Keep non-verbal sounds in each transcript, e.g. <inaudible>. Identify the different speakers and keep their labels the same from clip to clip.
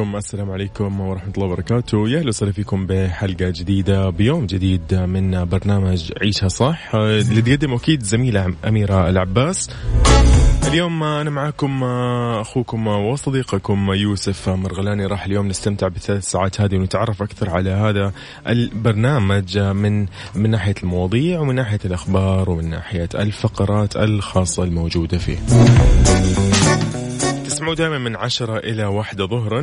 Speaker 1: صباحكم السلام عليكم ورحمة الله وبركاته. يا أهلا وسهلا فيكم بحلقة جديدة بيوم جديد من برنامج عيشها صح. اللي تقدم أكيد زميلة أميرة العباس. اليوم أنا معكم أخوكم وصديقكم يوسف مرغلاني. راح اليوم نستمتع بالثلاث ساعات هذه ونتعرف أكثر على هذا البرنامج من من ناحية المواضيع ومن ناحية الأخبار ومن ناحية الفقرات الخاصة الموجودة فيه. تسمعوا دائما من عشرة إلى واحدة ظهرا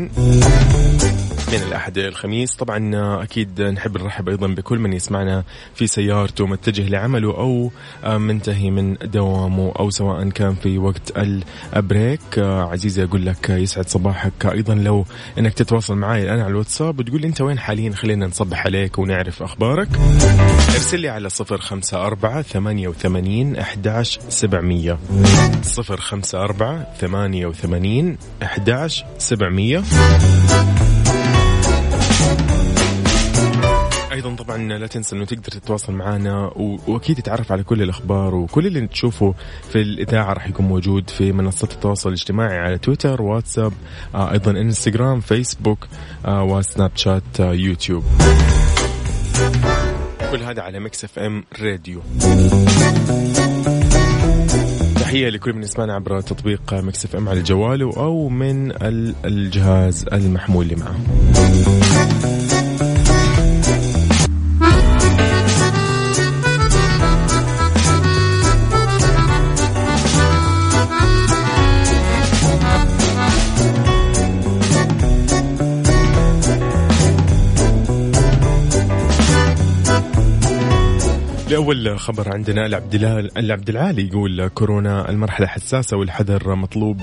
Speaker 1: من الأحد إلى الخميس. طبعا أكيد نحب نرحب أيضا بكل من يسمعنا في سيارته متجه لعمله أو منتهي من دوامه أو سواء كان في وقت البريك. عزيزي أقول لك يسعد صباحك. أيضا لو أنك تتواصل معي الآن على الواتساب وتقول لي أنت وين حاليا خلينا نصبح عليك ونعرف أخبارك. ارسل لي على صفر خمسة أربعة ثمانية وثمانين أحداش سبعمية. صفر خمسة أربعة ثمانية وثمانين أحداش سبعمية. أيضا طبعا لا تنسى إنه تقدر تتواصل معنا وأكيد تتعرف على كل الأخبار وكل اللي تشوفه في الإذاعة راح يكون موجود في منصات التواصل الاجتماعي على تويتر واتساب آه أيضا إنستغرام فيسبوك آه وسناب شات آه يوتيوب. كل هذا على Mix FM Radio. تحية لكل من يسمعنا عبر تطبيق Mix FM على جواله أو من الجهاز المحمول اللي معه. لأول خبر عندنا العبد العالي يقول كورونا المرحلة حساسة والحذر مطلوب.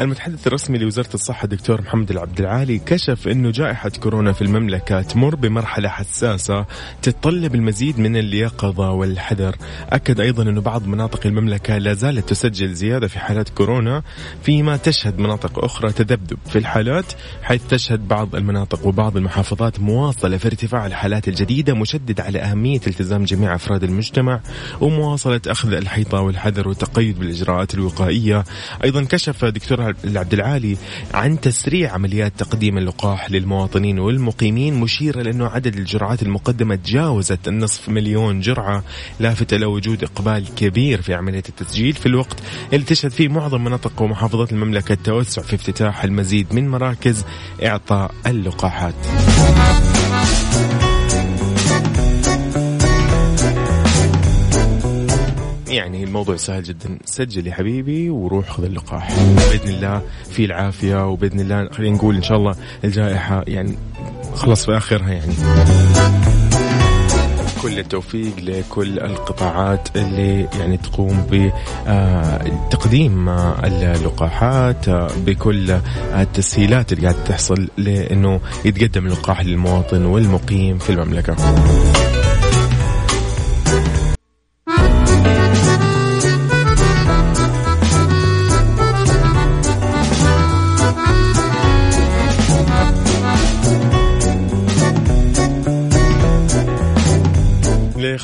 Speaker 1: المتحدث الرسمي لوزارة الصحة دكتور محمد العبد العالي كشف أنه جائحة كورونا في المملكة تمر بمرحلة حساسة تتطلب المزيد من اليقظة والحذر. أكد أيضا أنه بعض مناطق المملكة لا زالت تسجل زيادة في حالات كورونا فيما تشهد مناطق أخرى تذبذب في الحالات حيث تشهد بعض المناطق وبعض المحافظات مواصلة في ارتفاع الحالات الجديدة مشدد على أهمية التزام جميع جميع أفراد المجتمع ومواصلة أخذ الحيطة والحذر والتقيد بالإجراءات الوقائية. أيضا كشف دكتور عبد العالي عن تسريع عمليات تقديم اللقاح للمواطنين والمقيمين مشيرا لأنه عدد الجرعات المقدمة تجاوزت النصف مليون جرعة. لافتة لوجود إقبال كبير في عملية التسجيل في الوقت اللي تشهد فيه معظم مناطق ومحافظات المملكة التوسع في افتتاح المزيد من مراكز إعطاء اللقاحات. يعني الموضوع سهل جدا. سجل يا حبيبي وروح خذ اللقاح. بإذن الله في العافية وبإذن الله خلينا نقول إن شاء الله الجائحة يعني خلص في آخرها يعني. كل التوفيق لكل القطاعات اللي يعني تقوم بتقديم اللقاحات بكل التسهيلات اللي قاعدة تحصل لأنه يتقدم اللقاح للمواطن والمقيم في المملكة.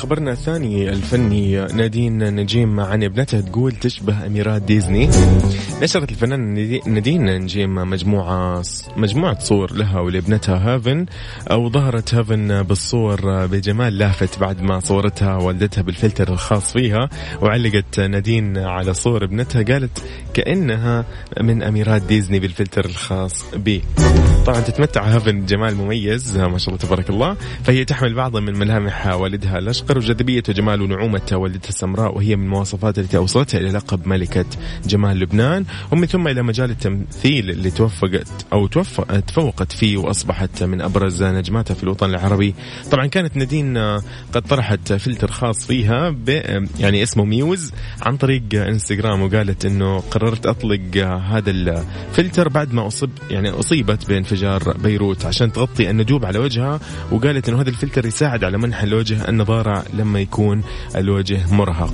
Speaker 1: لخبرنا الثاني الفني نادين نجيم عن ابنتها تقول تشبه أميرات ديزني. نشرت الفنانة نادين نجيم مجموعة مجموعة صور لها ولابنتها هافن وظهرت هافن بالصور بجمال لافت بعد ما صورتها والدتها بالفلتر الخاص فيها وعلقت نادين على صور ابنتها قالت كأنها من أميرات ديزني بالفلتر الخاص بي. طبعا تتمتع هافن بجمال مميز ما شاء الله تبارك الله. فهي تحمل بعضا من ملامح والدها الأشقر وجاذبية وجمال ونعومة والدتها السمراء وهي من المواصفات التي أوصلتها إلى لقب ملكة جمال لبنان. ومن ثم إلى مجال التمثيل اللي توفقت أو تفوقت فيه وأصبحت من أبرز نجماتها في الوطن العربي. طبعا كانت نادين قد طرحت فلتر خاص فيها يعني اسمه Muse عن طريق إنستغرام وقالت إنه قررت أطلق هذا الفلتر بعد ما اصب يعني أصيبت بانفجار بيروت عشان تغطي الندوب على وجهها وقالت إنه هذا الفلتر يساعد على منح الوجه النضاره لما يكون الوجه مرهق.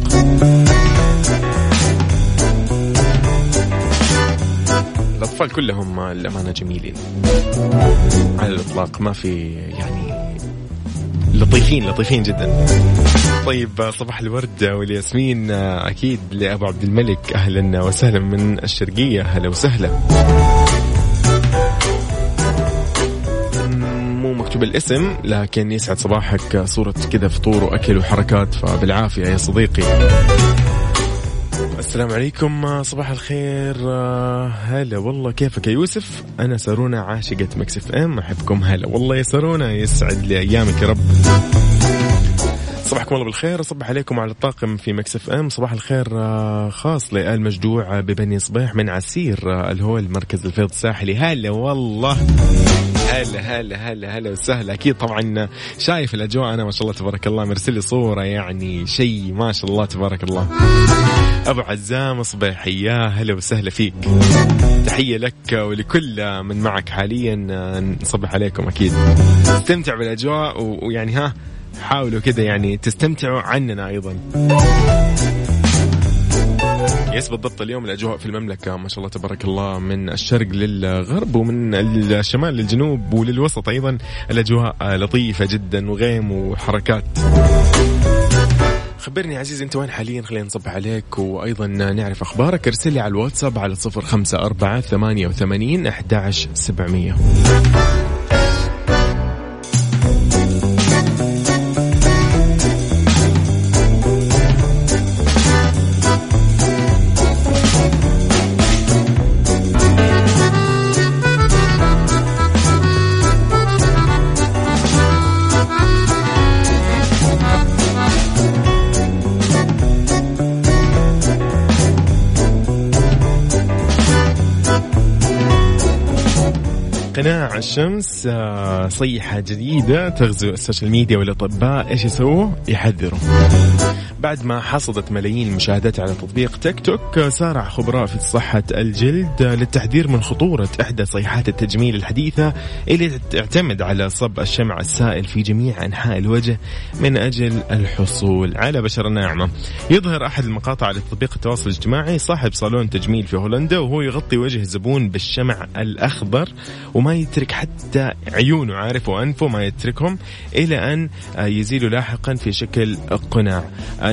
Speaker 1: الأطفال كلهم الأمانة جميلين. على الإطلاق ما في يعني لطيفين لطيفين جدا. طيب صباح الورد والياسمين. أكيد لأبو عبد الملك أهلا وسهلا من الشرقية. أهلا وسهلا. مو مكتوب الاسم لكن يسعد صباحك. صورة كذا فطور وأكل وحركات فبالعافية يا صديقي. السلام عليكم. صباح الخير. هلا والله كيفك يا يوسف؟ أنا سارونا عاشقة Mix FM أحبكم هلا. والله يا سارونا يسعد لي أيامك يا رب. صباحكم الله بالخير. صبح عليكم على الطاقم في Mix FM. صباح الخير خاص لآل مجدوع ببني صبيح من عسير الهول مركز الفيض الساحلي. هلا والله. هلا هلا هلا هلا وسهلا. أكيد طبعا شايف الأجواء. أنا ما شاء الله تبارك الله مرسل لي صورة يعني شيء ما شاء الله تبارك الله. أبو عزام صبيحي يا هلا وسهلا فيك. تحية لك ولكل من معك حاليا. نصبح عليكم أكيد. استمتع بالأجواء ويعني ها حاولوا كذا يعني تستمتعوا عننا أيضا. يس بالضبط. اليوم الأجواء في المملكة ما شاء الله تبارك الله من الشرق للغرب ومن الشمال للجنوب وللوسط أيضا. الأجواء لطيفة جدا وغيم وحركات. خبرني عزيز أنت وين حاليا؟ خلينا نصبح عليك وأيضا نعرف أخبارك. ارسل لي على الواتساب على 054 88 11700 الشمس آه، صيحة جديدة تغزو ال social media والأطباء إيش يسووا؟ يحذروا بعد ما حصدت ملايين المشاهدات على تطبيق تيك توك سارع خبراء في صحة الجلد للتحذير من خطورة إحدى صيحات التجميل الحديثة اللي تعتمد على صب الشمع السائل في جميع أنحاء الوجه من أجل الحصول على بشرة ناعمة. يظهر أحد المقاطع على تطبيق التواصل الاجتماعي صاحب صالون تجميل في هولندا وهو يغطي وجه الزبون بالشمع الأخضر وما يترك حتى عيونه عارف وأنفه ما يتركهم إلى أن يزيلوا لاحقا في شكل قناع.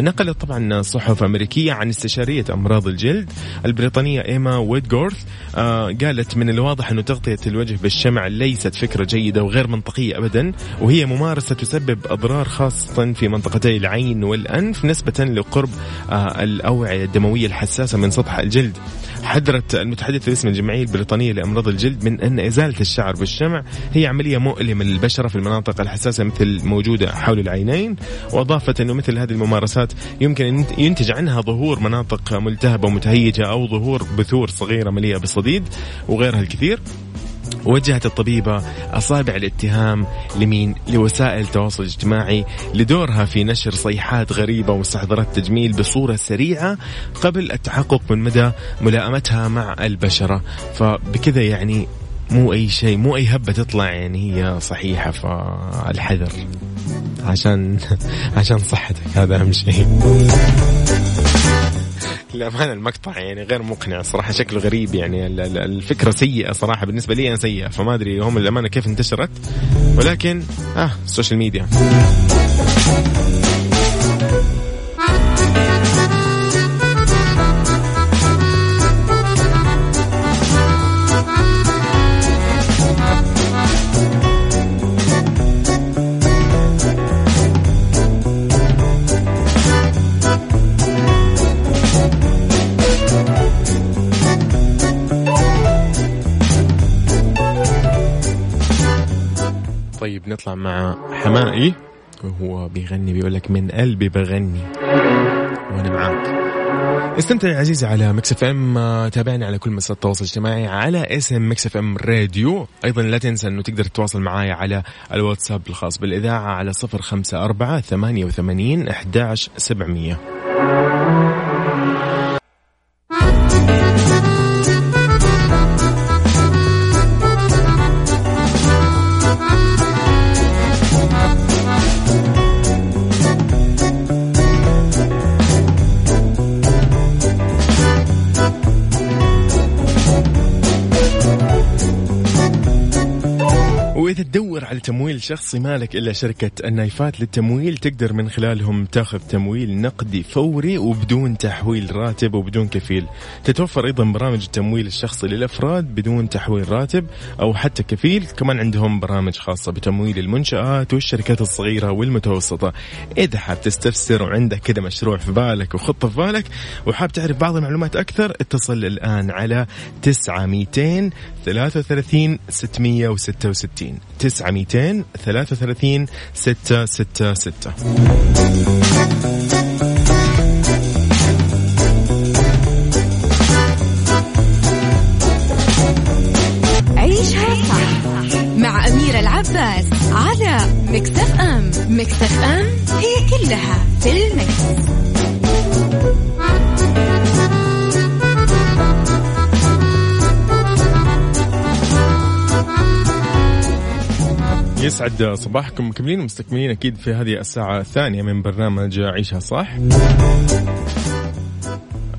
Speaker 1: نقلت طبعا صحف أمريكية عن استشارية أمراض الجلد البريطانية إيما ويدغورث آه قالت من الواضح أنه تغطية الوجه بالشمع ليست فكرة جيدة وغير منطقية أبدا وهي ممارسة تسبب أضرار خاصة في منطقتي العين والأنف نسبة لقرب آه الأوعية الدموية الحساسة من سطح الجلد. حذرت المتحدث باسم الجمعية البريطانية لأمراض الجلد من أن إزالة الشعر بالشمع هي عملية مؤلمة للبشرة في المناطق الحساسة مثل موجودة حول العينين. وأضافت أنه مثل هذه الممارسات يمكن أن ينتج عنها ظهور مناطق ملتهبة ومتهيجة أو ظهور بثور صغيرة مليئة بالصديد وغيرها الكثير. وجهت الطبيبة أصابع الاتهام لمين؟ لوسائل التواصل الاجتماعي لدورها في نشر صيحات غريبة ومستحضرات تجميل بصورة سريعة قبل التحقق من مدى ملائمتها مع البشرة. فبكذا يعني مو أي شيء مو أي هبة تطلع يعني هي صحيحة فالحذر عشان عشان صحتك هذا أهم شيء. للأمانة المقطع يعني غير مقنع صراحة شكله غريب يعني. الفكرة سيئة صراحة بالنسبة لي أنا سيئة فما أدري هم الأمانة كيف انتشرت ولكن آه ال social media كمان آه. إيه؟ بيغني بيقول لك من قلبي بغني. وأنا معاك استمتع يا عزيزي على Mix FM. آه، تابعني على كل منصات التواصل الاجتماعي على اسم Mix FM Radio. أيضا لا تنسى إنه تقدر تتواصل معي على الواتساب الخاص بالإذاعة على 054 88 11700 تمويل شخصي مالك إلا شركة النايفات للتمويل. تقدر من خلالهم تاخذ تمويل نقدي فوري وبدون تحويل راتب وبدون كفيل. تتوفر أيضا برامج التمويل الشخصي للأفراد بدون تحويل راتب أو حتى كفيل. كمان عندهم برامج خاصة بتمويل المنشآت والشركات الصغيرة والمتوسطة. إذا حاب تستفسر وعندك كذا مشروع في بالك وخطة في بالك وحاب تعرف بعض المعلومات أكثر اتصل الآن على 900 233 666 900 200 33 666
Speaker 2: عيشها صح مع أميرة العباس على مكتف أم مكتف أم هي كلها في المكس.
Speaker 1: يسعد صباحكم مكملين ومستكملين أكيد في هذه الساعة الثانية من برنامج عيشها صح.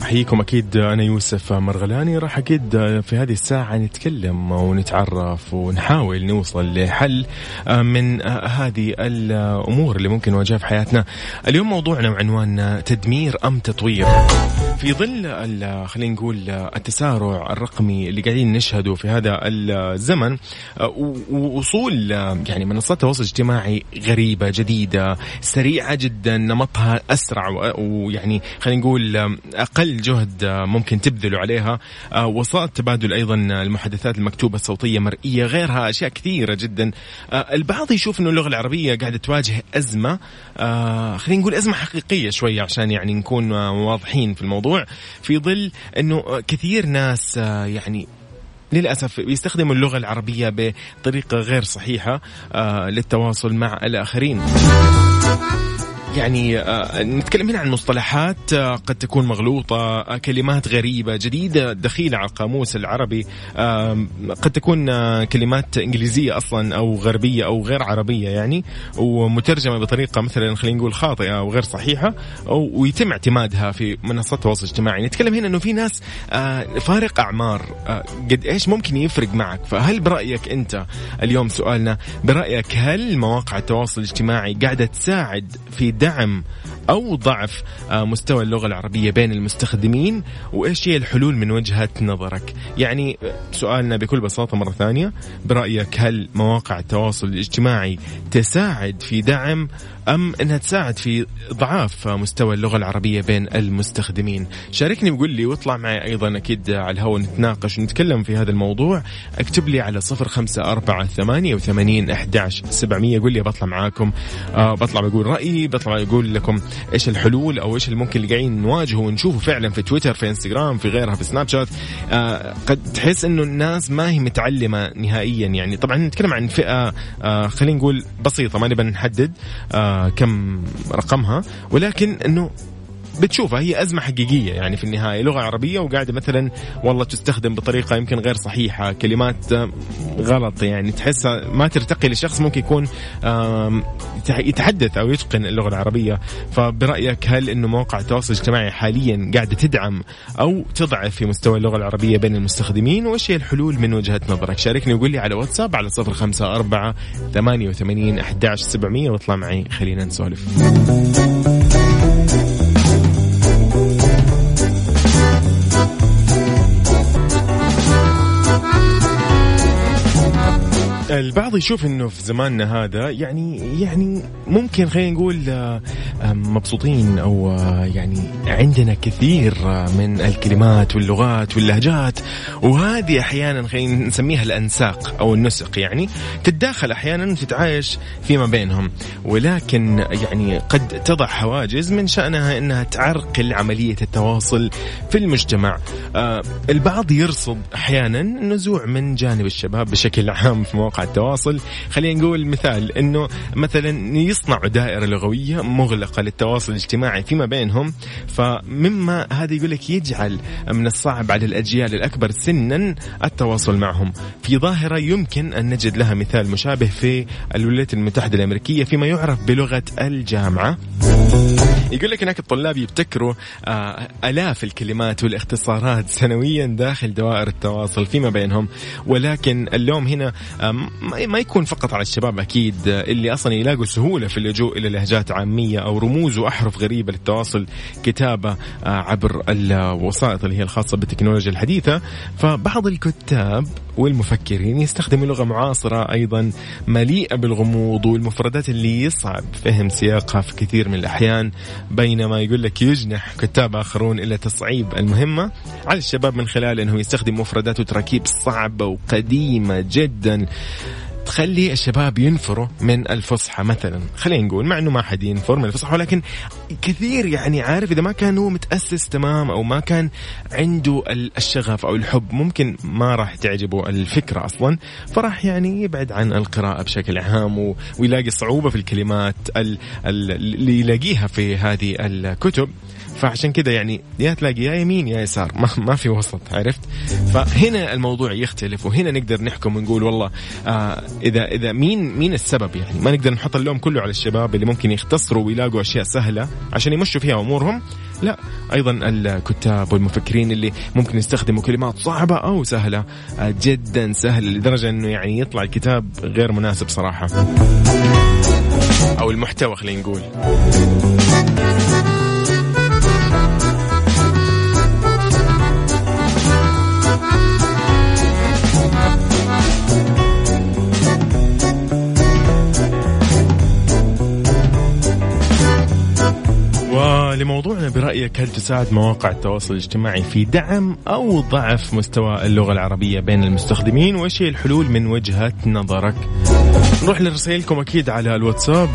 Speaker 1: أحييكم أكيد أنا يوسف مرغلاني. راح أكيد في هذه الساعة نتكلم ونتعرف ونحاول نوصل لحل من هذه الأمور اللي ممكن نواجهها في حياتنا. اليوم موضوعنا وعنوان تدمير أم تطوير. في ظل خلينا نقول التسارع الرقمي اللي قاعدين نشهده في هذا الزمن ووصول يعني منصات التواصل الاجتماعي غريبة جديدة سريعة جدا نمطها أسرع ويعني خلينا نقول أقل جهد ممكن تبذلوا عليها. وسائل تبادل أيضا المحادثات المكتوبة الصوتية مرئية غيرها أشياء كثيرة جدا. البعض يشوف إنه اللغة العربية قاعدة تواجه أزمة آه، خلينا نقول أزمة حقيقية شوية عشان يعني نكون واضحين في الموضوع. في ظل إنه كثير ناس آه، يعني للأسف بيستخدموا اللغة العربية بطريقة غير صحيحة آه، للتواصل مع الآخرين. يعني آه، نتكلم هنا عن مصطلحات آه، قد تكون مغلوطة آه، كلمات غريبة جديدة دخيلة على القاموس العربي قد تكون كلمات إنجليزية أصلا أو غربية أو غير عربية يعني ومترجمة بطريقة مثلا خلينا نقول خاطئة أو غير صحيحة ويتم اعتمادها في منصات التواصل الاجتماعي نتكلم هنا أنه في ناس فارق أعمار قد إيش ممكن يفرق معك؟ فهل برأيك أنت اليوم سؤالنا برأيك هل مواقع التواصل الاجتماعي قاعدة تساعد في دعم أو ضعف آه، مستوى اللغة العربية بين المستخدمين وإيش هي الحلول من وجهة نظرك؟ يعني سؤالنا بكل بساطة مرة ثانية برأيك هل مواقع التواصل الاجتماعي تساعد في دعم أم أنها تساعد في ضعاف مستوى اللغة العربية بين المستخدمين؟ شاركني وقول لي واطلع معي أيضا أكيد على الهواء نتناقش ونتكلم في هذا الموضوع. اكتب لي على صفر خمسة أربعة ثمانية وثمانين أحداش سبعمية قول لي بطلع معاكم. آه بطلع بقول رأيي بطلع أقول لكم إيش الحلول أو إيش اللي ممكن اللي قاعدين نواجهه ونشوفه فعلا في تويتر في إنستغرام في غيرها في سناب شات. آه قد تحس إنه الناس ما هي متعلمة نهائيا يعني. طبعا نتكلم عن فئة آه خلينا نقول بسيطة ما نبي نحدد آه كم رقمها ولكن إنه بتشوفها هي أزمة حقيقية يعني في النهاية. لغة عربية وقاعدة مثلا والله تستخدم بطريقة يمكن غير صحيحة كلمات غلط يعني. تحسها ما ترتقي لشخص ممكن يكون يتحدث أو يتقن اللغة العربية. فبرأيك هل أنه مواقع التواصل الاجتماعي حاليا قاعدة تدعم أو تضعف في مستوى اللغة العربية بين المستخدمين؟ وإيش هي الحلول من وجهة نظرك؟ شاركني وقول لي على واتساب على صفر خمسة أربعة ثمانية وثمانين أحداش سبعمية وإطلع معي. خلينا نسولف. البعض يشوف إنه في زماننا هذا يعني يعني ممكن خلينا نقول آه، مبسوطين أو يعني عندنا كثير من الكلمات واللغات واللهجات. وهذه أحيانا خلينا نسميها الأنساق أو النسق يعني. تتداخل أحيانا وتتعايش فيما بينهم. ولكن يعني قد تضع حواجز من شأنها إنها تعرقل عملية التواصل في المجتمع. آه البعض يرصد أحيانا نزوع من جانب الشباب بشكل عام في مواقع التواصل خلينا نقول مثال إنه مثلا يصنعوا دائرة لغوية مغلقة للتواصل الاجتماعي فيما بينهم فمما هذا يقول لك يجعل من الصعب على الأجيال الأكبر سنا التواصل معهم. في ظاهرة يمكن أن نجد لها مثال مشابه في الولايات المتحدة الأمريكية فيما يعرف بلغة الجامعة. يقول لك هناك الطلاب يبتكروا آه آلاف الكلمات والاختصارات سنويا داخل دوائر التواصل فيما بينهم. ولكن اللوم هنا ما يكون فقط على الشباب أكيد آه اللي أصلا يلاقوا سهولة في اللجوء إلى لهجات عامية أو رموز وأحرف غريبة للتواصل كتابة آه عبر الوسائط اللي هي الخاصة بالتكنولوجيا الحديثة. فبعض الكتاب والمفكرين يستخدموا لغة معاصرة أيضا مليئة بالغموض والمفردات اللي يصعب فهم سياقها في كثير من الأحيان بينما يقول لك يجنح كتاب آخرون إلى تصعيب المهمة. على الشباب من خلال انه يستخدم مفردات وتراكيب صعبة وقديمة جدا. تخلي الشباب ينفروا من الفصحى مثلا. خلينا نقول مع إنه ما حد ينفر من الفصحى ولكن كثير يعني عارف إذا ما كان هو متأسس تمام أو ما كان عنده الشغف أو الحب ممكن ما راح تعجبه الفكرة أصلا. فراح يعني يبعد عن القراءة بشكل عام ويلاقي صعوبة في الكلمات اللي يلاقيها في هذه الكتب. فعشان كذا يعني يا تلاقي يا يمين يا يسار. ما, ما في وسط عرفت؟ فهنا الموضوع يختلف وهنا نقدر نحكم ونقول والله آه اذا إذا مين مين السبب يعني؟ ما نقدر نحط اللوم كله على الشباب اللي ممكن يختصروا ويلاقوا أشياء سهلة عشان يمشوا فيها أمورهم. لا أيضا الكتاب والمفكرين اللي ممكن يستخدموا كلمات صعبة أو سهلة آه جدا سهله لدرجة إنه يعني يطلع الكتاب غير مناسب صراحة. أو المحتوى خلينا نقول. لموضوعنا برأيك هل تساعد مواقع التواصل الاجتماعي في دعم أو ضعف مستوى اللغة العربية بين المستخدمين؟ وإيش هي الحلول من وجهة نظرك؟ نروح لرسائلكم أكيد على الواتساب.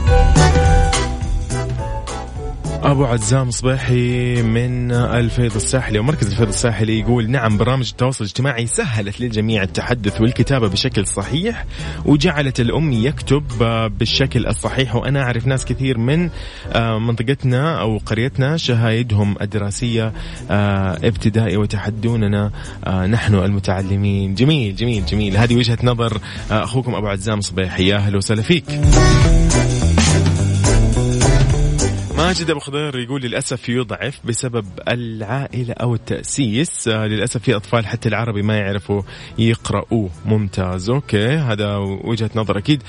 Speaker 1: أبو عزام صباحي من الفيض الساحلي ومركز الفيض الساحلي يقول نعم برامج التواصل الاجتماعي سهلت للجميع التحدث والكتابة بشكل صحيح وجعلت الأم يكتب بالشكل الصحيح وأنا أعرف ناس كثير من منطقتنا أو قريتنا شهايدهم الدراسية ابتدائي وتحدوننا نحن المتعلمين. جميل جميل جميل. هذه وجهة نظر أخوكم أبو عزام صبيحي يا أهلا وسهلا فيك. ماجد أبو خضير يقول للأسف يضعف بسبب العائلة أو التأسيس. آه للأسف في أطفال حتى العربي ما يعرفوا يقراوه ممتاز. أوكي. هذا وجهة نظر أكيد.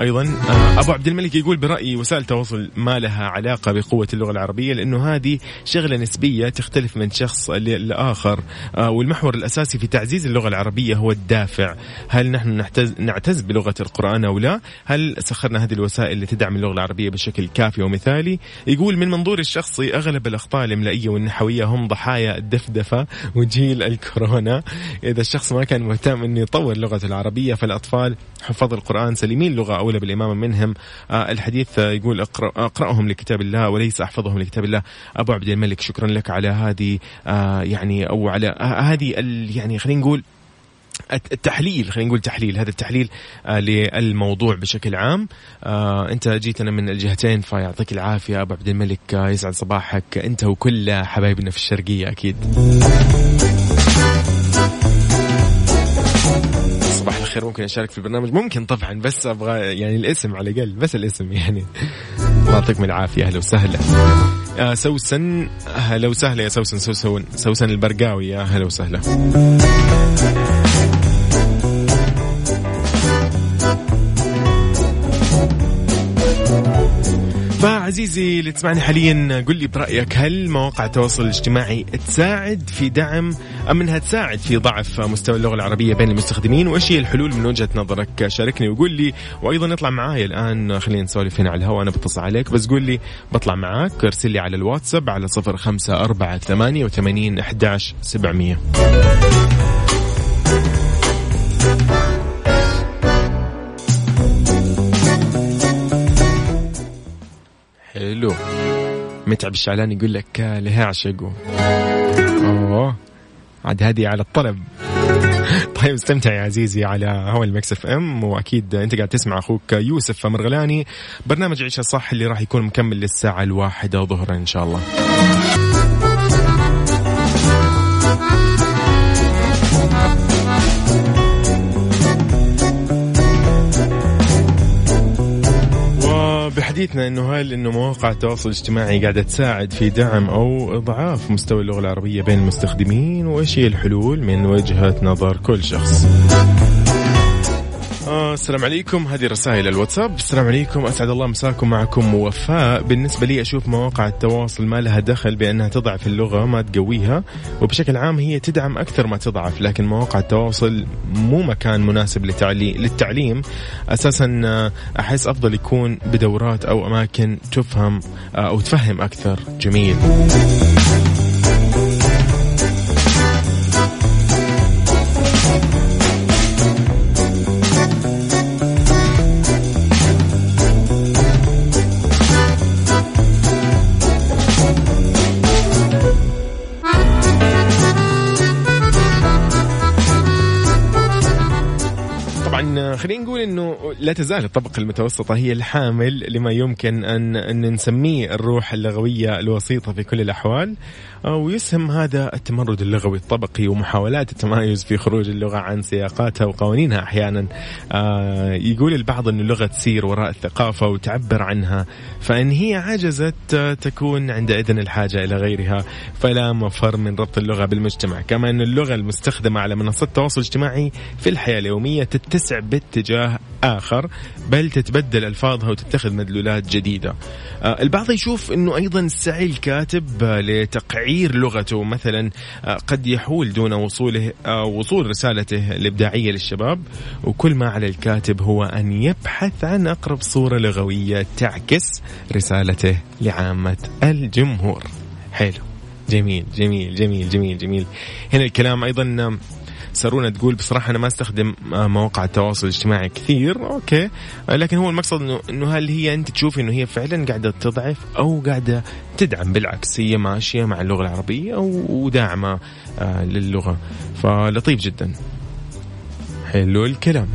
Speaker 1: أيضا آه أبو عبد الملك يقول برأيي وسائل التواصل ما لها علاقة بقوة اللغة العربية لأنه هذه شغلة نسبية تختلف من شخص لآخر. آه والمحور الأساسي في تعزيز اللغة العربية هو الدافع. هل نحن نعتز بلغة القرآن أو لا؟ هل سخرنا هذه الوسائل لتدعم اللغة العربية بشكل كافي ومثالي؟ يقول من منظوري الشخصي أغلب الاخطاء الإملائية والنحوية هم ضحايا الدفدفة وجيل الكورونا. إذا الشخص ما كان مهتم أنه يطور لغته العربية فالأطفال حفظ القرآن سليمين. لغة أولى بالامامه منهم. آه الحديث يقول اقرأ أقرأهم لكتاب الله وليس أحفظهم لكتاب الله. أبو عبد الملك شكرا لك على هذه آه يعني أو على آه هذه يعني خلينا نقول التحليل خلينا نقول تحليل هذا التحليل آه للموضوع بشكل عام. آه انت جيتنا من الجهتين فيعطيك العافية. أبو عبد الملك آه يسعد صباحك. انت وكل حبايبنا في الشرقية أكيد. صباح الخير ممكن أشارك في البرنامج؟ ممكن طبعا بس أبغى يعني الاسم على الأقل بس الاسم يعني. الله يعطيكم العافية أهلا وسهلا. آه سوسن أهلا وسهلا يا سوسن سوسن سوسن البرقاوي يا أهلا وسهلا. عزيزي اللي تسمعني حاليا قل لي برأيك هل مواقع التواصل الاجتماعي تساعد في دعم أم أنها تساعد في ضعف مستوى اللغة العربية بين المستخدمين؟ وإيش هي الحلول من وجهة نظرك؟ شاركني وقول لي. وأيضا اطلع معاي الآن خلينا نسولف هنا على الهواء أنا بتصل عليك بس قول لي بطلع معاك ارسل لي على الواتساب على صفر خمسة أربعة ثمانية وثمانين أحداش سبعمية. حلو متعب الشعلان يقول لك لها عشقه. أوه. عاد هذه على الطلب. <laughs> طيب استمتع يا عزيزي على هوا ال Mix FM وأكيد أنت قاعد تسمع أخوك يوسف مرغلاني. برنامج عيشها صح اللي راح يكون مكمل للساعة الواحدة ظهرا إن شاء الله. بحديثنا إنه هل إنه مواقع التواصل الاجتماعي قاعدة تساعد في دعم أو إضعاف مستوى اللغة العربية بين المستخدمين وإيش هي الحلول من وجهة نظر كل شخص. آه السلام عليكم. هذه رسائل الواتساب. السلام عليكم. أسعد الله مساكم معكم وفاء بالنسبة لي أشوف مواقع التواصل ما لها دخل بأنها تضعف اللغة ما تقويها وبشكل عام هي تدعم أكثر ما تضعف لكن مواقع التواصل مو مكان مناسب للتعليم. أساسا آه، أحس أفضل يكون بدورات أو أماكن تفهم آه، أو تفهم أكثر. جميل. لا تزال الطبقة المتوسطة هي الحامل لما يمكن ان نسميه الروح اللغوية الوسيطة في كل الأحوال. ويسهم هذا التمرد اللغوي الطبقي ومحاولات التمايز في خروج اللغة عن سياقاتها وقوانينها أحيانا. آه، يقول البعض إن اللغة تسير وراء الثقافة وتعبر عنها فإن هي عجزت تكون عندئذ الحاجة إلى غيرها. فلا مفر من ربط اللغة بالمجتمع كما إن اللغة المستخدمة على منصات التواصل الاجتماعي في الحياة اليومية تتسع باتجاه آخر بل تتبدل ألفاظها وتتخذ مدلولات جديدة. آه، البعض يشوف أنه أيضا سعي الكاتب لتقعير لغته مثلا آه، قد يحول دون وصوله آه، وصول رسالته الإبداعية للشباب. وكل ما على الكاتب هو أن يبحث عن أقرب صورة لغوية تعكس رسالته لعامة الجمهور. حلو. جميل جميل جميل جميل جميل. هنا الكلام أيضا سارونا تقول بصراحة أنا ما أستخدم آه، مواقع التواصل الاجتماعي كثير أوكي. لكن هو المقصد إنه إنه هل هي أنت تشوفي إنه هي فعلا قاعدة تضعف أو قاعدة تدعم بالعكس هي ماشية مع اللغة العربية وداعمة آه، للغة. فلطيف جدا. حلو الكلام.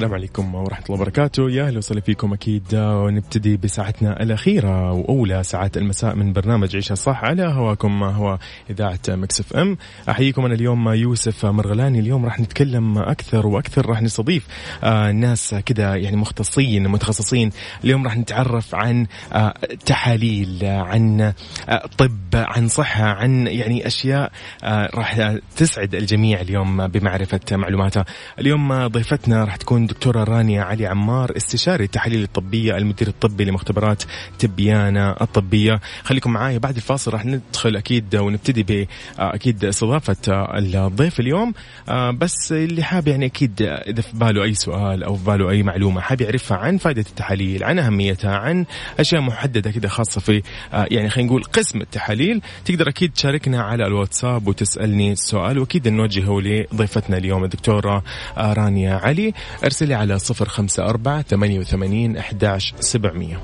Speaker 1: السلام عليكم. ورحمة الله وبركاته. يا أهلا وسهلا فيكم أكيد. ونبتدي بساعتنا الأخيرة وأولى ساعات المساء من برنامج عيشها صح على هواكم هو إذاعة مكسف أم. أحييكم أنا اليوم يوسف مرغلاني. اليوم راح نتكلم أكثر وأكثر راح نستضيف آه ناس كذا يعني مختصين متخصصين. اليوم راح نتعرف عن آه تحاليل عن آه طب عن صحة عن يعني أشياء راح تسعد الجميع اليوم بمعرفة معلوماتها. اليوم ضيفتنا راح تكون دكتورة رانيا علي عمار استشاري التحاليل الطبية المدير الطبي لمختبرات تبيانا الطبية. خليكم معايا بعد الفاصل راح ندخل أكيد ونبتدي ب أكيد استضافة الضيف اليوم. بس اللي حاب يعني أكيد إذا في باله أي سؤال أو في باله أي معلومة حاب يعرفها عن فائدة التحاليل عن أهميتها عن أشياء محددة كده خاصة في يعني خلينا نقول قسم التحاليل تقدر أكيد تشاركنا على الواتساب وتسألني السؤال وأكيد نوجهه لضيفتنا اليوم الدكتورة رانيا علي. أرسلي على صفر خمسة أربعة ثمانية وثمانين أحداش سبعمية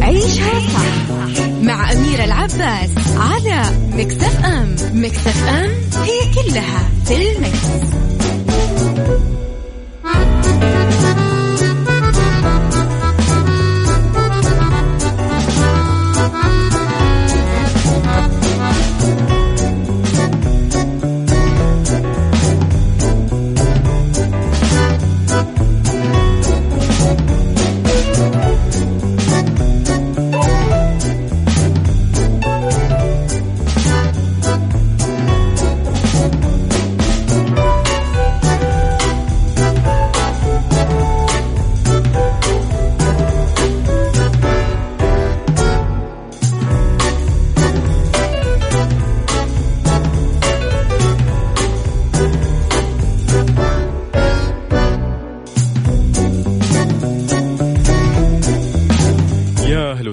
Speaker 2: عيشها صح مع أميرة العباس على مكتف أم مكتف أم هي كلها في المكس.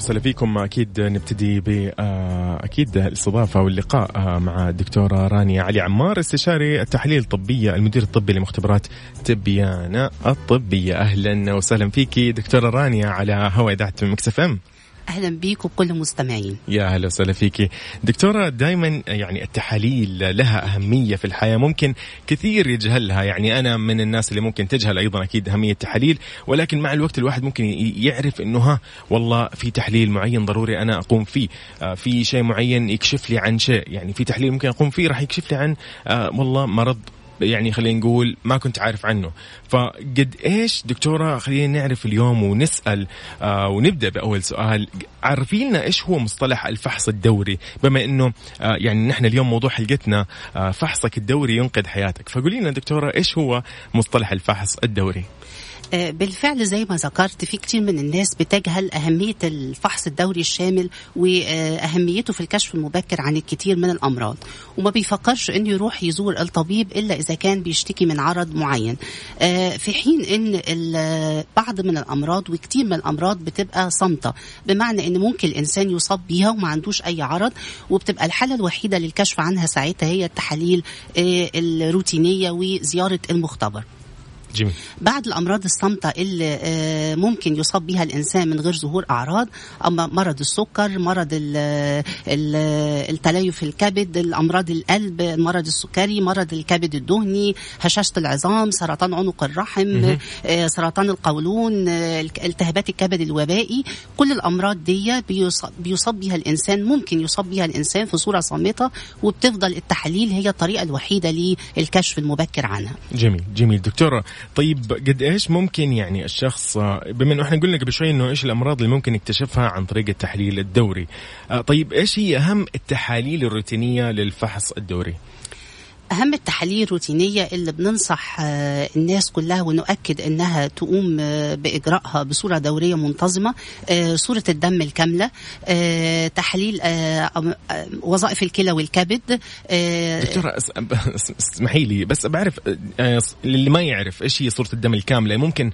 Speaker 1: وسهلا فيكم. أكيد نبتدي ب أكيد الاستضافة واللقاء مع الدكتورة رانيا علي عمار استشاري التحليل الطبية المدير الطبي لمختبرات تبيانا الطبية. أهلا وسهلا فيكي دكتورة رانيا على هواء إذاعة مكسف إم.
Speaker 3: أهلا بيك وكل المستمعين
Speaker 1: يا أهلا وسهلا فيكي دكتورة دائما يعني التحاليل لها أهمية في الحياة. ممكن كثير يجهلها. يعني أنا من الناس اللي ممكن تجهل أيضا أكيد أهمية التحاليل ولكن مع الوقت الواحد ممكن يعرف إنه ها والله في تحليل معين ضروري أنا أقوم فيه. آه في شيء معين يكشف لي عن شيء. يعني في تحليل ممكن أقوم فيه راح يكشف لي عن آه والله مرض يعني خلينا نقول ما كنت عارف عنه. فقد إيش دكتورة خلينا نعرف اليوم ونسأل آه ونبدأ بأول سؤال. عرفي لنا إيش هو مصطلح الفحص الدوري؟ بما إنه آه يعني نحن اليوم موضوع حلقتنا آه فحصك الدوري ينقذ حياتك. فقولي لنا دكتورة إيش هو مصطلح الفحص الدوري؟
Speaker 3: بالفعل زي ما ذكرت في كتير من الناس بتجهل أهمية الفحص الدوري الشامل وأهميته في الكشف المبكر عن الكثير من الأمراض. وما بيفكرش أنه يروح يزور الطبيب إلا إذا كان بيشتكي من عرض معين. في حين أن بعض من الأمراض وكتير من الأمراض بتبقى صامتة بمعنى أن ممكن الإنسان يصاب بيها وما عندوش أي عرض وبتبقى الحالة الوحيدة للكشف عنها ساعتها هي التحاليل الروتينية وزيارة المختبر.
Speaker 1: جميل.
Speaker 3: بعد الأمراض الصامتة اللي ممكن يصاب بها الإنسان من غير ظهور أعراض أما مرض السكر مرض التليف الكبد الأمراض القلب المرض السكري مرض الكبد الدهني هشاشة العظام سرطان عنق الرحم سرطان القولون التهابات الكبد الوبائي. كل الأمراض دي بيصاب بها الإنسان ممكن يصاب بها الإنسان في صورة صامتة وبتفضل التحاليل هي الطريقة الوحيدة للكشف المبكر عنها.
Speaker 1: جميل جميل. دكتورة طيب قد إيش ممكن يعني الشخص بما إنه إحنا قلنا قبل شوي إنه إيش الأمراض اللي ممكن يكتشفها عن طريق التحليل الدوري طيب إيش هي أهم التحاليل الروتينية للفحص الدوري؟
Speaker 3: أهم التحاليل الروتينية اللي بننصح الناس كلها ونؤكد أنها تقوم بإجراءها بصورة دورية منتظمة صورة الدم الكاملة تحليل وظائف الكلى والكبد
Speaker 1: دكتورة اسمحي لي بس بعرف اللي ما يعرف إيش هي صورة الدم الكاملة ممكن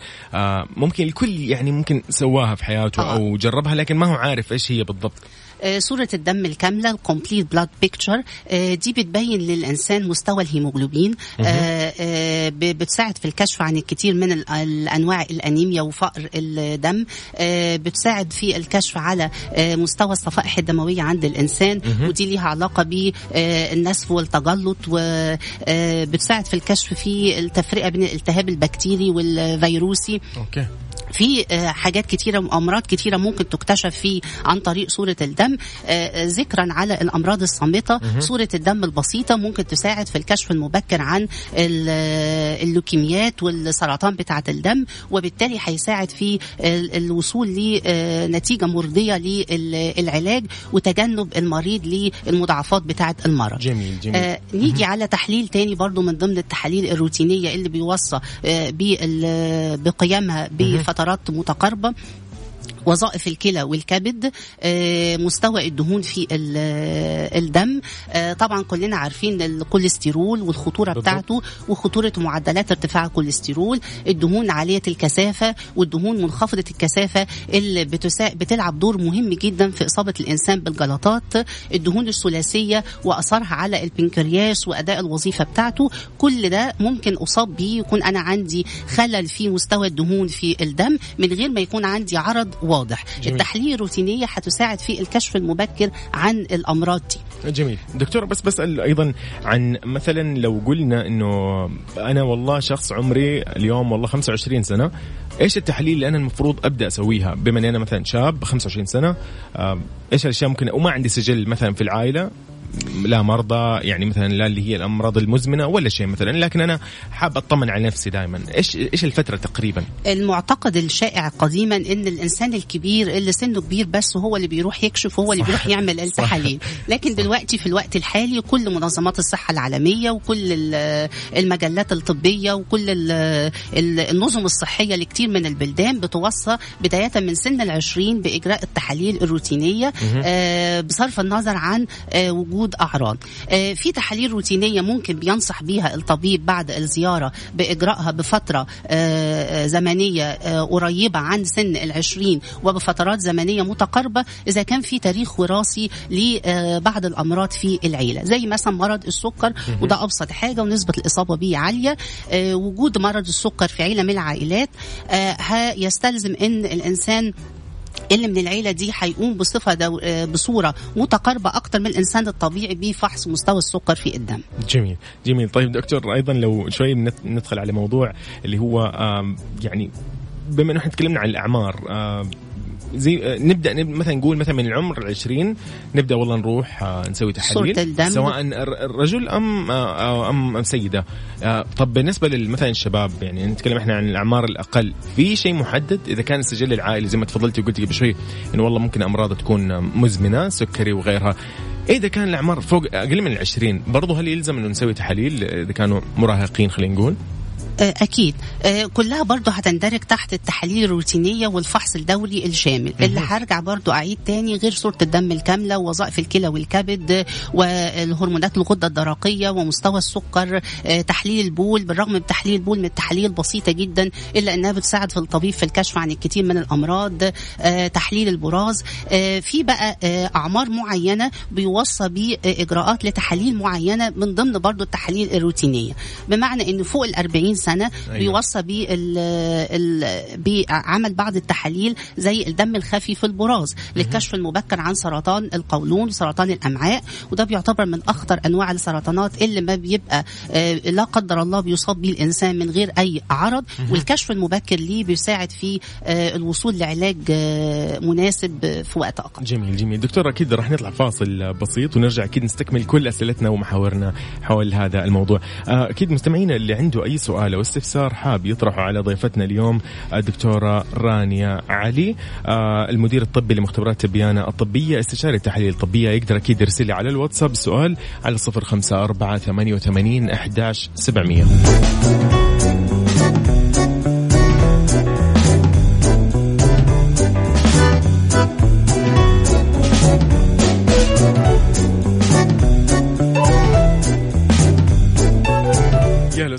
Speaker 1: ممكن الكل يعني ممكن سواها في حياته أو جربها لكن ما هو عارف إيش هي بالضبط.
Speaker 3: آه، صورة الدم الكاملة ال complete blood picture دي بتبين للإنسان مستوى الهيموجلوبين آه، آه، بتساعد في الكشف عن الكثير من ال- الأنواع الأنيميا وفقر الدم. آه، بتساعد في الكشف على آه، مستوى الصفائح الدموية عند الإنسان. ودي ليها علاقة بالنزف والتجلط وبتساعد في الكشف في التفرقة بين الالتهاب البكتيري والفيروسي.
Speaker 1: أوكي.
Speaker 3: في آه، حاجات كتيرة وأمراض كتيرة ممكن تكتشف في عن طريق صورة الدم. آه، آه، ذكرا على الأمراض الصامتة. صورة الدم البسيطة ممكن تساعد في الكشف المبكر عن ال- اللوكيميات والسرطان بتاعة الدم وبالتالي هيساعد في ال- الوصول لنتيجة مرضية للعلاج وتجنب المريض للمضاعفات بتاعة المرض.
Speaker 1: جميل جميل.
Speaker 3: آه نيجي على تحليل تاني برضو من ضمن التحاليل الروتينية اللي بيوصى آه بقيامها بفترات متقاربة. وظائف الكلى والكبد آه، مستوى الدهون في آه، الدم آه، طبعا كلنا عارفين الكوليسترول
Speaker 1: والخطورة.
Speaker 3: بتاعته وخطورة معدلات ارتفاع الكوليسترول الدهون عالية الكثافة والدهون منخفضة الكثافة اللي. بتلعب دور مهم جدا في إصابة الإنسان بالجلطات الدهون الثلاثية وأثرها على البنكرياس وأداء الوظيفة بتاعته كل ده ممكن أصاب بيه يكون أنا عندي خلل في مستوى الدهون في الدم من غير ما يكون عندي عرض واضح.
Speaker 1: جميل.
Speaker 3: التحليل الروتينيه هتساعد في الكشف المبكر عن الأمراض دي.
Speaker 1: جميل. دكتور بس بسأل أيضا عن مثلا لو قلنا أنه أنا والله شخص عمري اليوم والله 25 سنة إيش التحاليل اللي أنا المفروض أبدأ أسويها؟ بما أني أنا مثلا شاب 25 سنة آه، إيش الأشياء ممكن وما عندي سجل مثلا في العائلة؟ لا مرضى يعني مثلا لا اللي هي الأمراض المزمنة ولا شيء مثلا لكن أنا حاب أطمن على نفسي دائما إيش إيش الفترة تقريبا؟
Speaker 3: المعتقد الشائع قديما إن الإنسان الكبير اللي سنه كبير بس هو اللي بيروح يكشف هو اللي. بيروح يعمل التحاليل لكن دلوقتي في الوقت الحالي كل منظمات الصحة العالمية وكل ال- المجلات الطبية وكل ال- ال- النظم الصحية لكتير من البلدان بتوصى بداية من سن العشرين بإجراء التحاليل الروتينية آه، بصرف النظر عن آه، وجود أعراض. آه، في تحاليل روتينية ممكن بينصح بيها الطبيب بعد الزيارة باجرائها بفترة آه، زمنية آه، قريبة عن سن العشرين وبفترات زمنية متقاربة إذا كان في تاريخ وراثي لبعض الأمراض في العيلة. زي مثلا مرض السكر وده أبسط حاجة ونسبة الإصابة به عالية. وجود مرض السكر في عيلة من العائلات هيستلزم إن الإنسان اللي من العيلة دي هيقوم بصفة. آه، بصورة متقاربة أكتر من الإنسان الطبيعي بفحص مستوى السكر في الدم
Speaker 1: جميل جميل طيب دكتور أيضا لو شوي ندخل على موضوع اللي هو يعني بما إنه إحنا تكلمنا عن الأعمار زي نبدأ نب- مثلا نقول مثلا من العمر العشرين نبدأ والله نروح آه، نسوي تحاليل.
Speaker 3: الدم.
Speaker 1: سواء الرجل أم آه، ام أم سيده آه، طب بالنسبة مثلا الشباب يعني نتكلم إحنا عن الأعمار الأقل في شيء محدد؟ إذا كان السجل العائلي زي ما تفضلتي وقلتي قبل شوي إنه والله ممكن أمراض تكون مزمنة سكري وغيرها. إذا كان الأعمار فوق أقل من العشرين برضه هل يلزم إنه نسوي تحاليل إذا كانوا مراهقين خلينا نقول؟
Speaker 3: أكيد. آه، كلها برضو هتندرج تحت التحاليل الروتينية والفحص الدوري الشامل. اللي هرجع برضو أعيد تاني غير صورة الدم الكاملة ووظائف الكلى والكبد آه، والهرمونات الغدة الدرقية ومستوى السكر آه، تحليل البول بالرغم من تحليل البول من التحاليل البسيطة جدا إلا أنها بتساعد في الطبيب في الكشف عن الكثير من الأمراض آه، تحليل البراز. آه، في بقى آه، أعمار معينة بيوصى بإجراءات لتحاليل معينة من ضمن برضو التحاليل الروتينية. بمعنى أن فوق ال 40 سنة
Speaker 1: أيوة.
Speaker 3: بيوصى بعمل بعض التحاليل زي الدم الخفي في البراز للكشف المبكر عن سرطان القولون وسرطان الأمعاء وده بيعتبر من أخطر أنواع السرطانات اللي ما بيبقى آه، لا قدر الله بيصاب به الإنسان من غير أي عرض. والكشف المبكر ليه بيساعد في آه، الوصول لعلاج آه، مناسب في وقت أقل.
Speaker 1: جميل جميل. دكتور أكيد راح نطلع فاصل بسيط ونرجع أكيد نستكمل كل أسئلتنا ومحاورنا حول هذا الموضوع. أكيد مستمعينا اللي عنده أي سؤال سؤال أو استفسار حاب يطرحه على ضيفتنا اليوم الدكتورة رانيا علي آه، المدير الطبي لمختبرات تبيانة الطبية استشاري التحاليل الطبية يقدر أكيد يرسل لي على الواتساب سؤال على 054 88 11700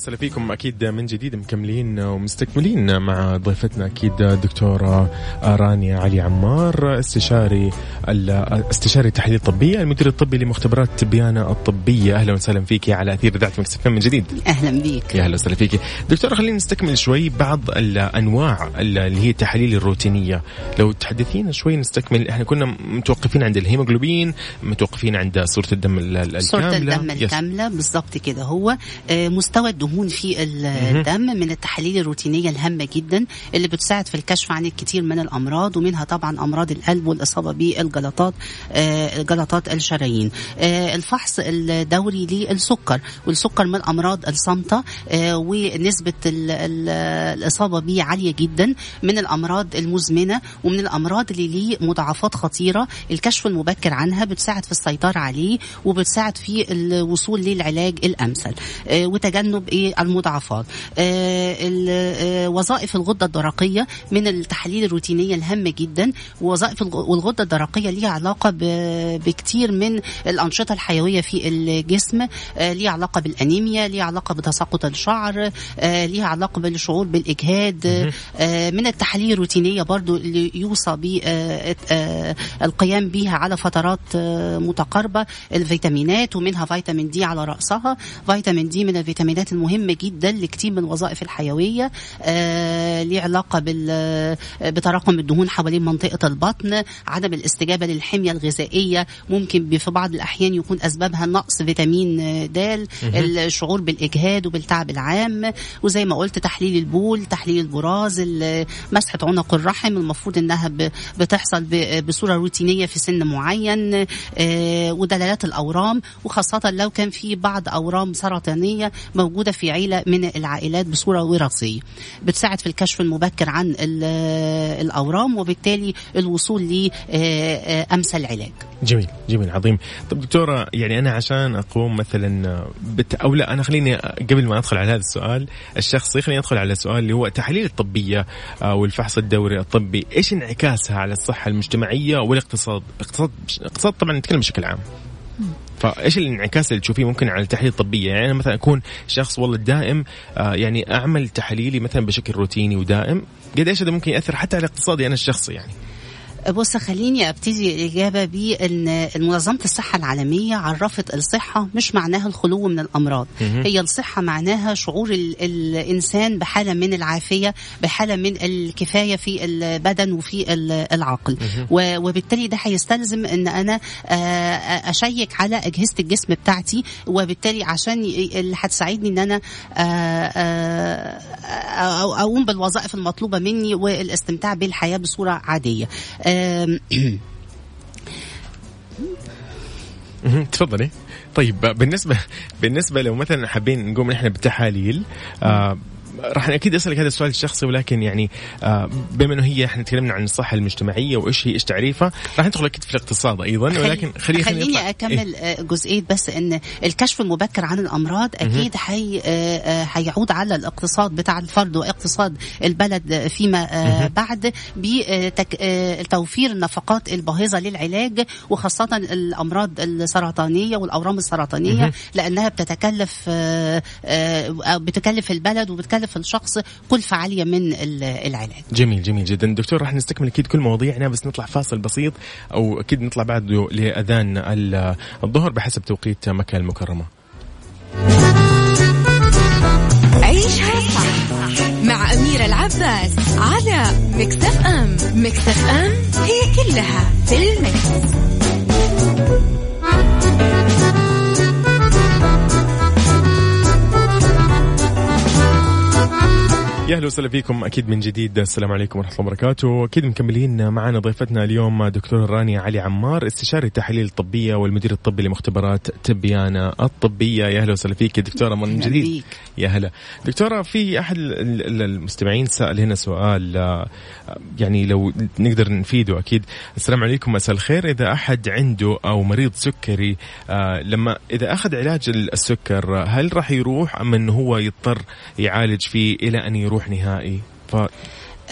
Speaker 1: وسهلا فيكم. أكيد من جديد مكملين ومستكملين مع ضيفتنا أكيد دكتوره رانيا علي عمار استشاري استشاري التحاليل الطبيه المدير الطبي لمختبرات تبيانه الطبية. أهلا وسهلا فيك على أثير إذاعة مكسفين من جديد.
Speaker 3: أهلا بيك.
Speaker 1: يا أهلا وسهلا فيك. دكتورة خلينا نستكمل شوي بعض الأنواع اللي هي التحاليل الروتينية. لو تحدثينا شوي نستكمل. إحنا كنا متوقفين عند الهيموجلوبين متوقفين عند صورة الدم الكامله
Speaker 3: صورة الدم الكاملة بالضبط كده هو. آه، مستوى الدهون في الدم من التحاليل الروتينية الهامة جدا اللي بتساعد في الكشف عن الكثير من الأمراض ومنها طبعا أمراض القلب والإصابة بالجلطات آه، جلطات الشرايين. آه، الفحص الدوري للسكر والسكر من الامراض الصامته ونسبة الإصابة به عالية جدا من الأمراض المزمنة ومن الأمراض اللي ليه مضاعفات خطيرة الكشف المبكر عنها بتساعد في السيطرة عليه وبتساعد في الوصول للعلاج الأمثل. وتجنب المضاعفات. آه، آه، وظائف الغدة الدرقية من التحاليل الروتينية الهامة جدا ووظائف والغدة الدرقية ليها علاقة بكثير من الأنشطة الحيوية في الجسم آه، ليها علاقة بالأنيميا ليها علاقة بتساقط الشعر ليها علاقة بالشعور بالإجهاد من التحاليل الروتينية برضو اللي يوصى بالقيام بها على فترات متقاربة الفيتامينات ومنها فيتامين دي على رأسها. فيتامين دي من الفيتامينات المهمة جدا لكثير من الوظائف الحيوية آه ليه علاقة بال بتراكم الدهون حوالين منطقة البطن عدم الاستجابة للحمية الغذائية. ممكن في بعض الأحيان يكون أسبابها نقص فيتامين د الشعور بالإجهاد وبالتعب العام. وزي ما قلت تحليل البول تحليل البراز مسحة عنق الرحم المفروض أنها بتحصل بصورة روتينية في سن معين آه ودلالات الأورام. وخاصة لو كان في بعض أورام سرطانية موجودة في عيلة من العائلات بصورة وراثية. بتساعد في الكشف المبكر عن الأورام وبالتالي الوصول لأمثل علاج
Speaker 1: جميل جميل عظيم. طب دكتورة يعني أنا عشان أقوم مثلا بت... أو لا أنا خليني قبل ما أدخل على هذا السؤال الشخصي خليني أدخل على السؤال اللي هو التحاليل الطبية والفحص الدوري الطبي. إيش انعكاسها على الصحة المجتمعية والاقتصاد؟ الاقتصاد الاقتصاد طبعا نتكلم بشكل عام. فايش الانعكاس اللي تشوفيه ممكن على التحاليل الطبية؟ يعني أنا مثلا أكون شخص والله دائم آه يعني أعمل تحاليلي مثلا بشكل روتيني ودائم قد إيش هذا ممكن يأثر حتى على اقتصادي أنا الشخصي يعني.
Speaker 3: بص خليني أبتدي الإجابة بإن منظمه الصحة العالمية عرفت الصحة مش معناها الخلو من الأمراض. هي الصحة معناها شعور ال الإنسان بحالة من العافية بحالة من الكفاية في البدن وفي العقل. وبالتالي ده هيستلزم إن أنا أشيك على أجهزة الجسم بتاعتي. وبالتالي عشان اللي هتساعدني إن أنا أقوم بالوظائف المطلوبة مني والإستمتاع بالحياة بصورة عادية. <clears throat>
Speaker 1: تفضلي. طيب بالنسبة بالنسبة لو مثلا حابين نقوم نحن بالتحاليل آه راح أكيد أسألك هذا السؤال الشخصي ولكن يعني آه بما إنه هي إحنا تكلمنا عن الصحة المجتمعية وإيش هي إيش تعريفها راح ندخل أكيد في الاقتصاد أيضا ولكن
Speaker 3: خليني خليني أكمل إيه؟ جزئية بس إن الكشف المبكر عن الأمراض أكيد حي هيعود على الاقتصاد بتاع الفرد واقتصاد البلد فيما بعد بتوفير النفقات الباهظة للعلاج وخاصة الأمراض السرطانية والأورام السرطانية لأنها بتتكلف بتكلف البلد وبتكلف في الشخص كلفة عالية من العلاج.
Speaker 1: جميل جميل جدا. دكتور راح نستكمل أكيد كل مواضيعنا بس نطلع فاصل بسيط أو أكيد نطلع بعده لأذان الظهر بحسب توقيت مكة المكرمة.
Speaker 2: عيشها صح مع أميرة العباس على مكتف أم مكتف أم هي كلها في المكس.
Speaker 1: يا أهلا وسهلا فيكم. أكيد من جديد. السلام عليكم ورحمة الله وبركاته. أكيد مكملين معنا ضيفتنا اليوم دكتور رانيا علي عمار استشاري التحاليل الطبية والمدير الطبي لمختبرات تبيانه الطبية. يا أهلا وسهلا فيك دكتوره من جديد. يا هلا. دكتورة في أحد المستمعين سأل هنا سؤال يعني لو نقدر نفيده أكيد. السلام عليكم. مساء الخير. إذا أحد عنده أو مريض سكري لما إذا أخذ علاج السكر هل راح يروح أم إنه هو يضطر يعالج فيه إلى أن يروح؟ نهائي. ف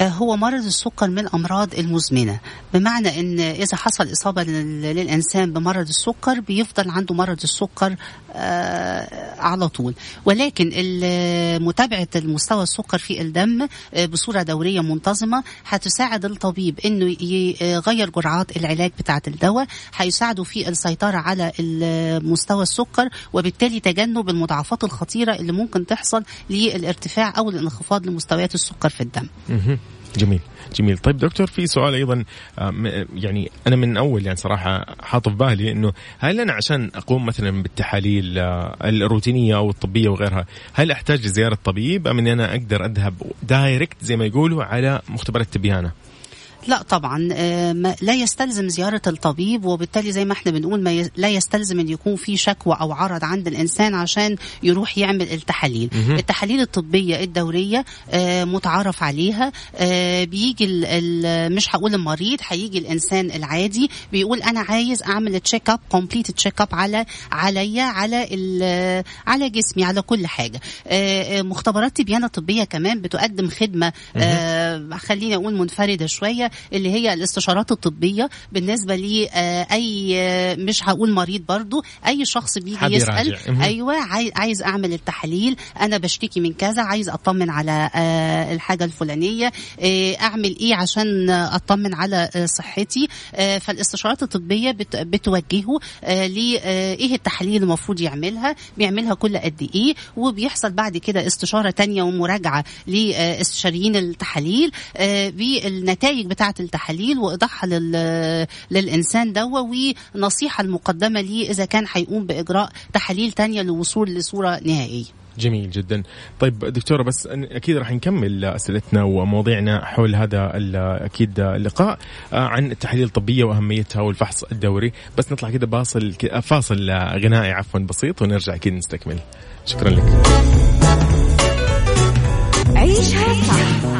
Speaker 3: هو مرض السكر من الامراض المزمنة. بمعنى إن إذا حصل إصابة لل- للإنسان بمرض السكر بيفضل عنده مرض السكر آه، على طول. ولكن متابعة المستوى السكر في الدم آه، بصورة دورية منتظمة هتساعد الطبيب إنه ي- يغير جرعات العلاج بتاعة الدواء هيساعده في السيطرة على مستوى السكر وبالتالي تجنب المضاعفات الخطيرة اللي ممكن تحصل للارتفاع أو الانخفاض لمستويات السكر في الدم.
Speaker 1: جميل جميل. طيب دكتور في سؤال أيضا آه، يعني أنا من أول يعني صراحة حاط في بالي إنه هل أنا عشان أقوم مثلا بالتحاليل آه، الروتينية أو الطبية وغيرها هل أحتاج لزيارة طبيب؟ أم إني أنا أقدر أذهب دايركت زي ما يقولوا على مختبرات تبيانه
Speaker 3: لا طبعا آه، لا يستلزم زيارة الطبيب وبالتالي زي ما إحنا بنقول ما لا يستلزم إن يكون في شكوى أو عرض عند الإنسان عشان يروح يعمل التحاليل. التحاليل الطبية الدورية آه، متعارف عليها آه، بيجي ال- ال- مش هقول المريض هيجي الإنسان العادي بيقول أنا عايز أعمل check up complete check up على عليا على على جسمي على كل حاجة. مختبرات تبيانة طبية كمان بتقدم خدمة. خليني أقول منفردة شوية. اللي هي الاستشارات الطبية بالنسبة لي آه، آه، مش هقول مريض برضو أي شخص بيجي.
Speaker 1: مهم.
Speaker 3: أيوه عاي- عايز أعمل التحاليل أنا بشتكي من كذا عايز أطمن على آه، الحاجة الفلانية أعمل إيه عشان أطمن على صحتي فالاستشارات الطبية بت- بتوجهه لايه التحاليل المفروض يعملها بيعملها كل قد إيه وبيحصل بعد كده استشارة تانية ومراجعة لاستشاريين التحاليل بالنتائج بتاعة التحاليل وايضاحها لل- للإنسان دوا ونصيحة المقدمة ليه إذا كان هيقوم بإجراء تحاليل تانية للوصول لصورة نهائية.
Speaker 1: جميل جدا. طيب دكتورة بس أكيد راح نكمل أسئلتنا ومواضيعنا حول هذا أكيد اللقاء آه، عن التحاليل الطبية وأهميتها والفحص الدوري. بس نطلع كده باصل فاصل غنائي عفوا بسيط ونرجع أكيد نستكمل. شكرا لك.
Speaker 2: عيشها صح.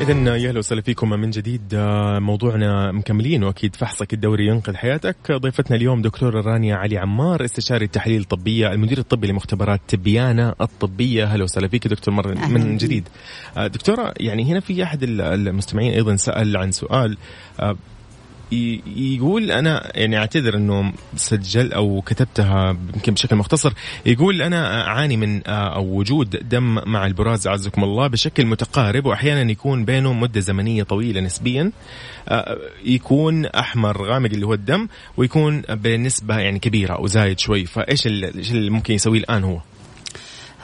Speaker 1: إذا يا أهلا وسهلا فيكم من جديد. آه، موضوعنا مكملين وأكيد فحصك الدوري ينقذ حياتك. ضيفتنا اليوم دكتورة رانيا علي عمار استشاري التحاليل الطبية المدير الطبي لمختبرات تبيانة الطبية. أهلا وسهلا فيك دكتور مرة من. جديد. آه، دكتورة يعني هنا في أحد ال- المستمعين أيضا سأل عن سؤال. آه، يقول أنا يعني أعتذر إنه سجل أو كتبتها يمكن بشكل مختصر. يقول أنا أعاني من آه، أو وجود دم مع البراز أعزكم الله بشكل متقارب وأحيانا يكون بينه مدة زمنية طويلة نسبيا. آه، يكون أحمر غامق اللي هو الدم ويكون بنسبة يعني كبيرة أو زايد شوي. فإيش ال- إيش اللي ممكن يسويه الآن هو؟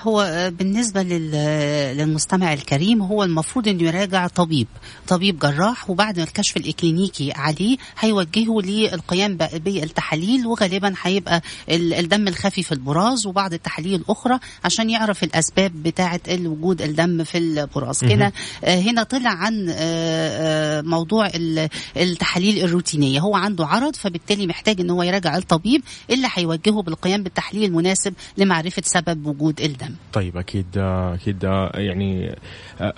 Speaker 3: هو آه، بالنسبة لل- للمستمع الكريم هو المفروض إنه يراجع طبيب طبيب جراح وبعد الكشف الإكلينيكي عليه هيوجهه للقيام بالتحاليل وغالبا هيبقى ال- الدم الخفي في البراز وبعض التحاليل الأخرى عشان يعرف الأسباب بتاعة وجود الدم في البراز. هنا آه، هنا طلع عن آه، آه، موضوع ال- التحاليل الروتينية. هو عنده عرض فبالتالي محتاج إن هو يراجع الطبيب اللي هيوجهه بالقيام بالتحليل المناسب لمعرفة سبب وجود الدم.
Speaker 1: طيب أكيد أكيد يعني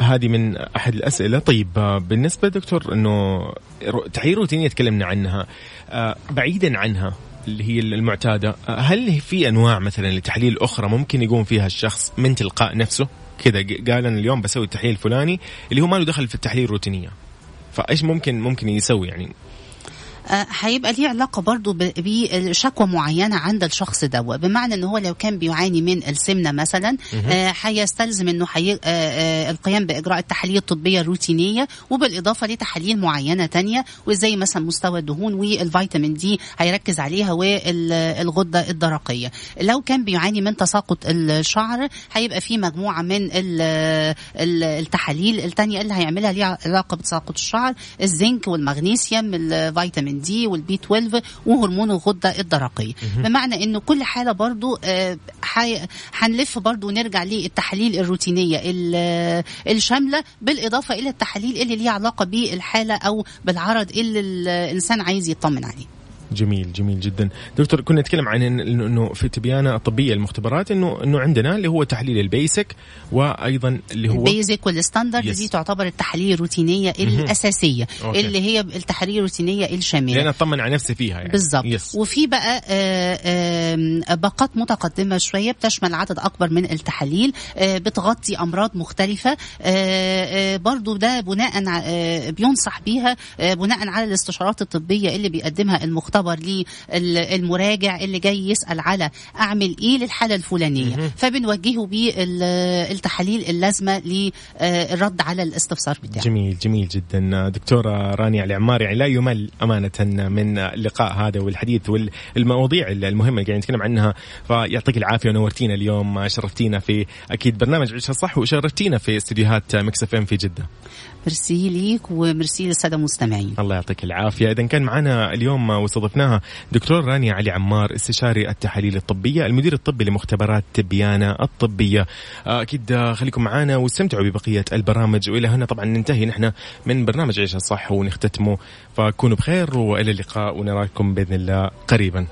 Speaker 1: هذه من أحد الأسئلة. طيب بالنسبة دكتور إنه تحاليل روتينيه تكلمنا عنها بعيدا عنها اللي هي المعتادة هل في أنواع مثلا لتحاليل أخرى ممكن يقوم فيها الشخص من تلقاء نفسه؟ كذا قال أنا اليوم بسوي التحليل الفلاني اللي هو ما له دخل في التحاليل الروتينية. فإيش ممكن ممكن يسوي يعني؟
Speaker 3: هيبقى ليه علاقة برضو بشكوى معينة عند الشخص دوا بمعنى إن هو لو كان بيعاني من السمنة مثلا آه، هيستلزم إنه حي... آه، آه، القيام بإجراء التحاليل الطبية الروتينية وبالإضافة لتحاليل معينة تانية وزي مثلا مستوى الدهون والفيتامين دي هيركز عليها والغدة الدرقية. لو كان بيعاني من تساقط الشعر هيبقى في مجموعة من ال- ال- التحاليل التانية اللي هيعملها ليها علاقة بتساقط الشعر الزنك والمغنيسيوم الفيتامين D وال B 12 وهرمون الغدة الدرقيه بمعنى إنه كل حالة برضو آه، هنلف برضو ونرجع للتحاليل الروتينية. ال- الشامله بالإضافة إلى التحاليل اللي ليها علاقة بالحالة أو بالعرض اللي الإنسان عايز يطمن عليه.
Speaker 1: جميل جميل جدا دكتور كنا نتكلم عن انه في تبيانة الطبية المختبرات انه إنه عندنا اللي هو تحليل ال basic وأيضا اللي هو
Speaker 3: ال basic
Speaker 1: وال standard.
Speaker 3: دي تعتبر التحاليل الروتينية الأساسية
Speaker 1: أوكي.
Speaker 3: اللي هي التحاليل الروتينية الشاملة
Speaker 1: لأن أطمن على نفسي فيها يعني
Speaker 3: بالظبط. وفي بقى آه، آم، باقات متقدمة شوية بتشمل عدد أكبر من التحاليل آه، بتغطي أمراض مختلفة آه، آه، برضو ده بناء آه، بينصح بيها آه، بناء على الاستشارات الطبية اللي بيقدمها المختبر للمراجع اللي جاي يسأل على أعمل إيه للحالة الفلانية. فبنوجهه بالتحاليل اللازمة للرد على الاستفسار بتاعه.
Speaker 1: جميل جميل جدا. دكتورة رانيا العمار يعني لا يمل أمانة من اللقاء هذا والحديث والمواضيع المهمة اللي قاعدين نتكلم عنها. فيعطيك العافية ونورتينا اليوم شرفتينا في أكيد برنامج عيشها صح وشرفتينا في استديوهات Mix FM في جدة.
Speaker 3: ميرسي ليك وميرسي للسادة المستمعين.
Speaker 1: الله يعطيك العافية. إذا كان معنا اليوم واستضفناها دكتور رانيا علي عمار استشاري التحاليل الطبية المدير الطبي لمختبرات تبيانة الطبية. أكيد خليكم معنا واستمتعوا ببقية البرامج. وإلى هنا طبعا ننتهي. نحن من برنامج عيشها صح ونختتمه. فكونوا بخير وإلى اللقاء ونراكم بإذن الله قريبا.